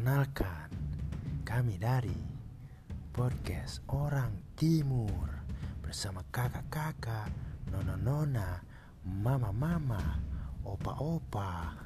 Perkenalkan, kami dari podcast Orang Timur bersama kakak-kakak, nona-nona, mama-mama, opa-opa,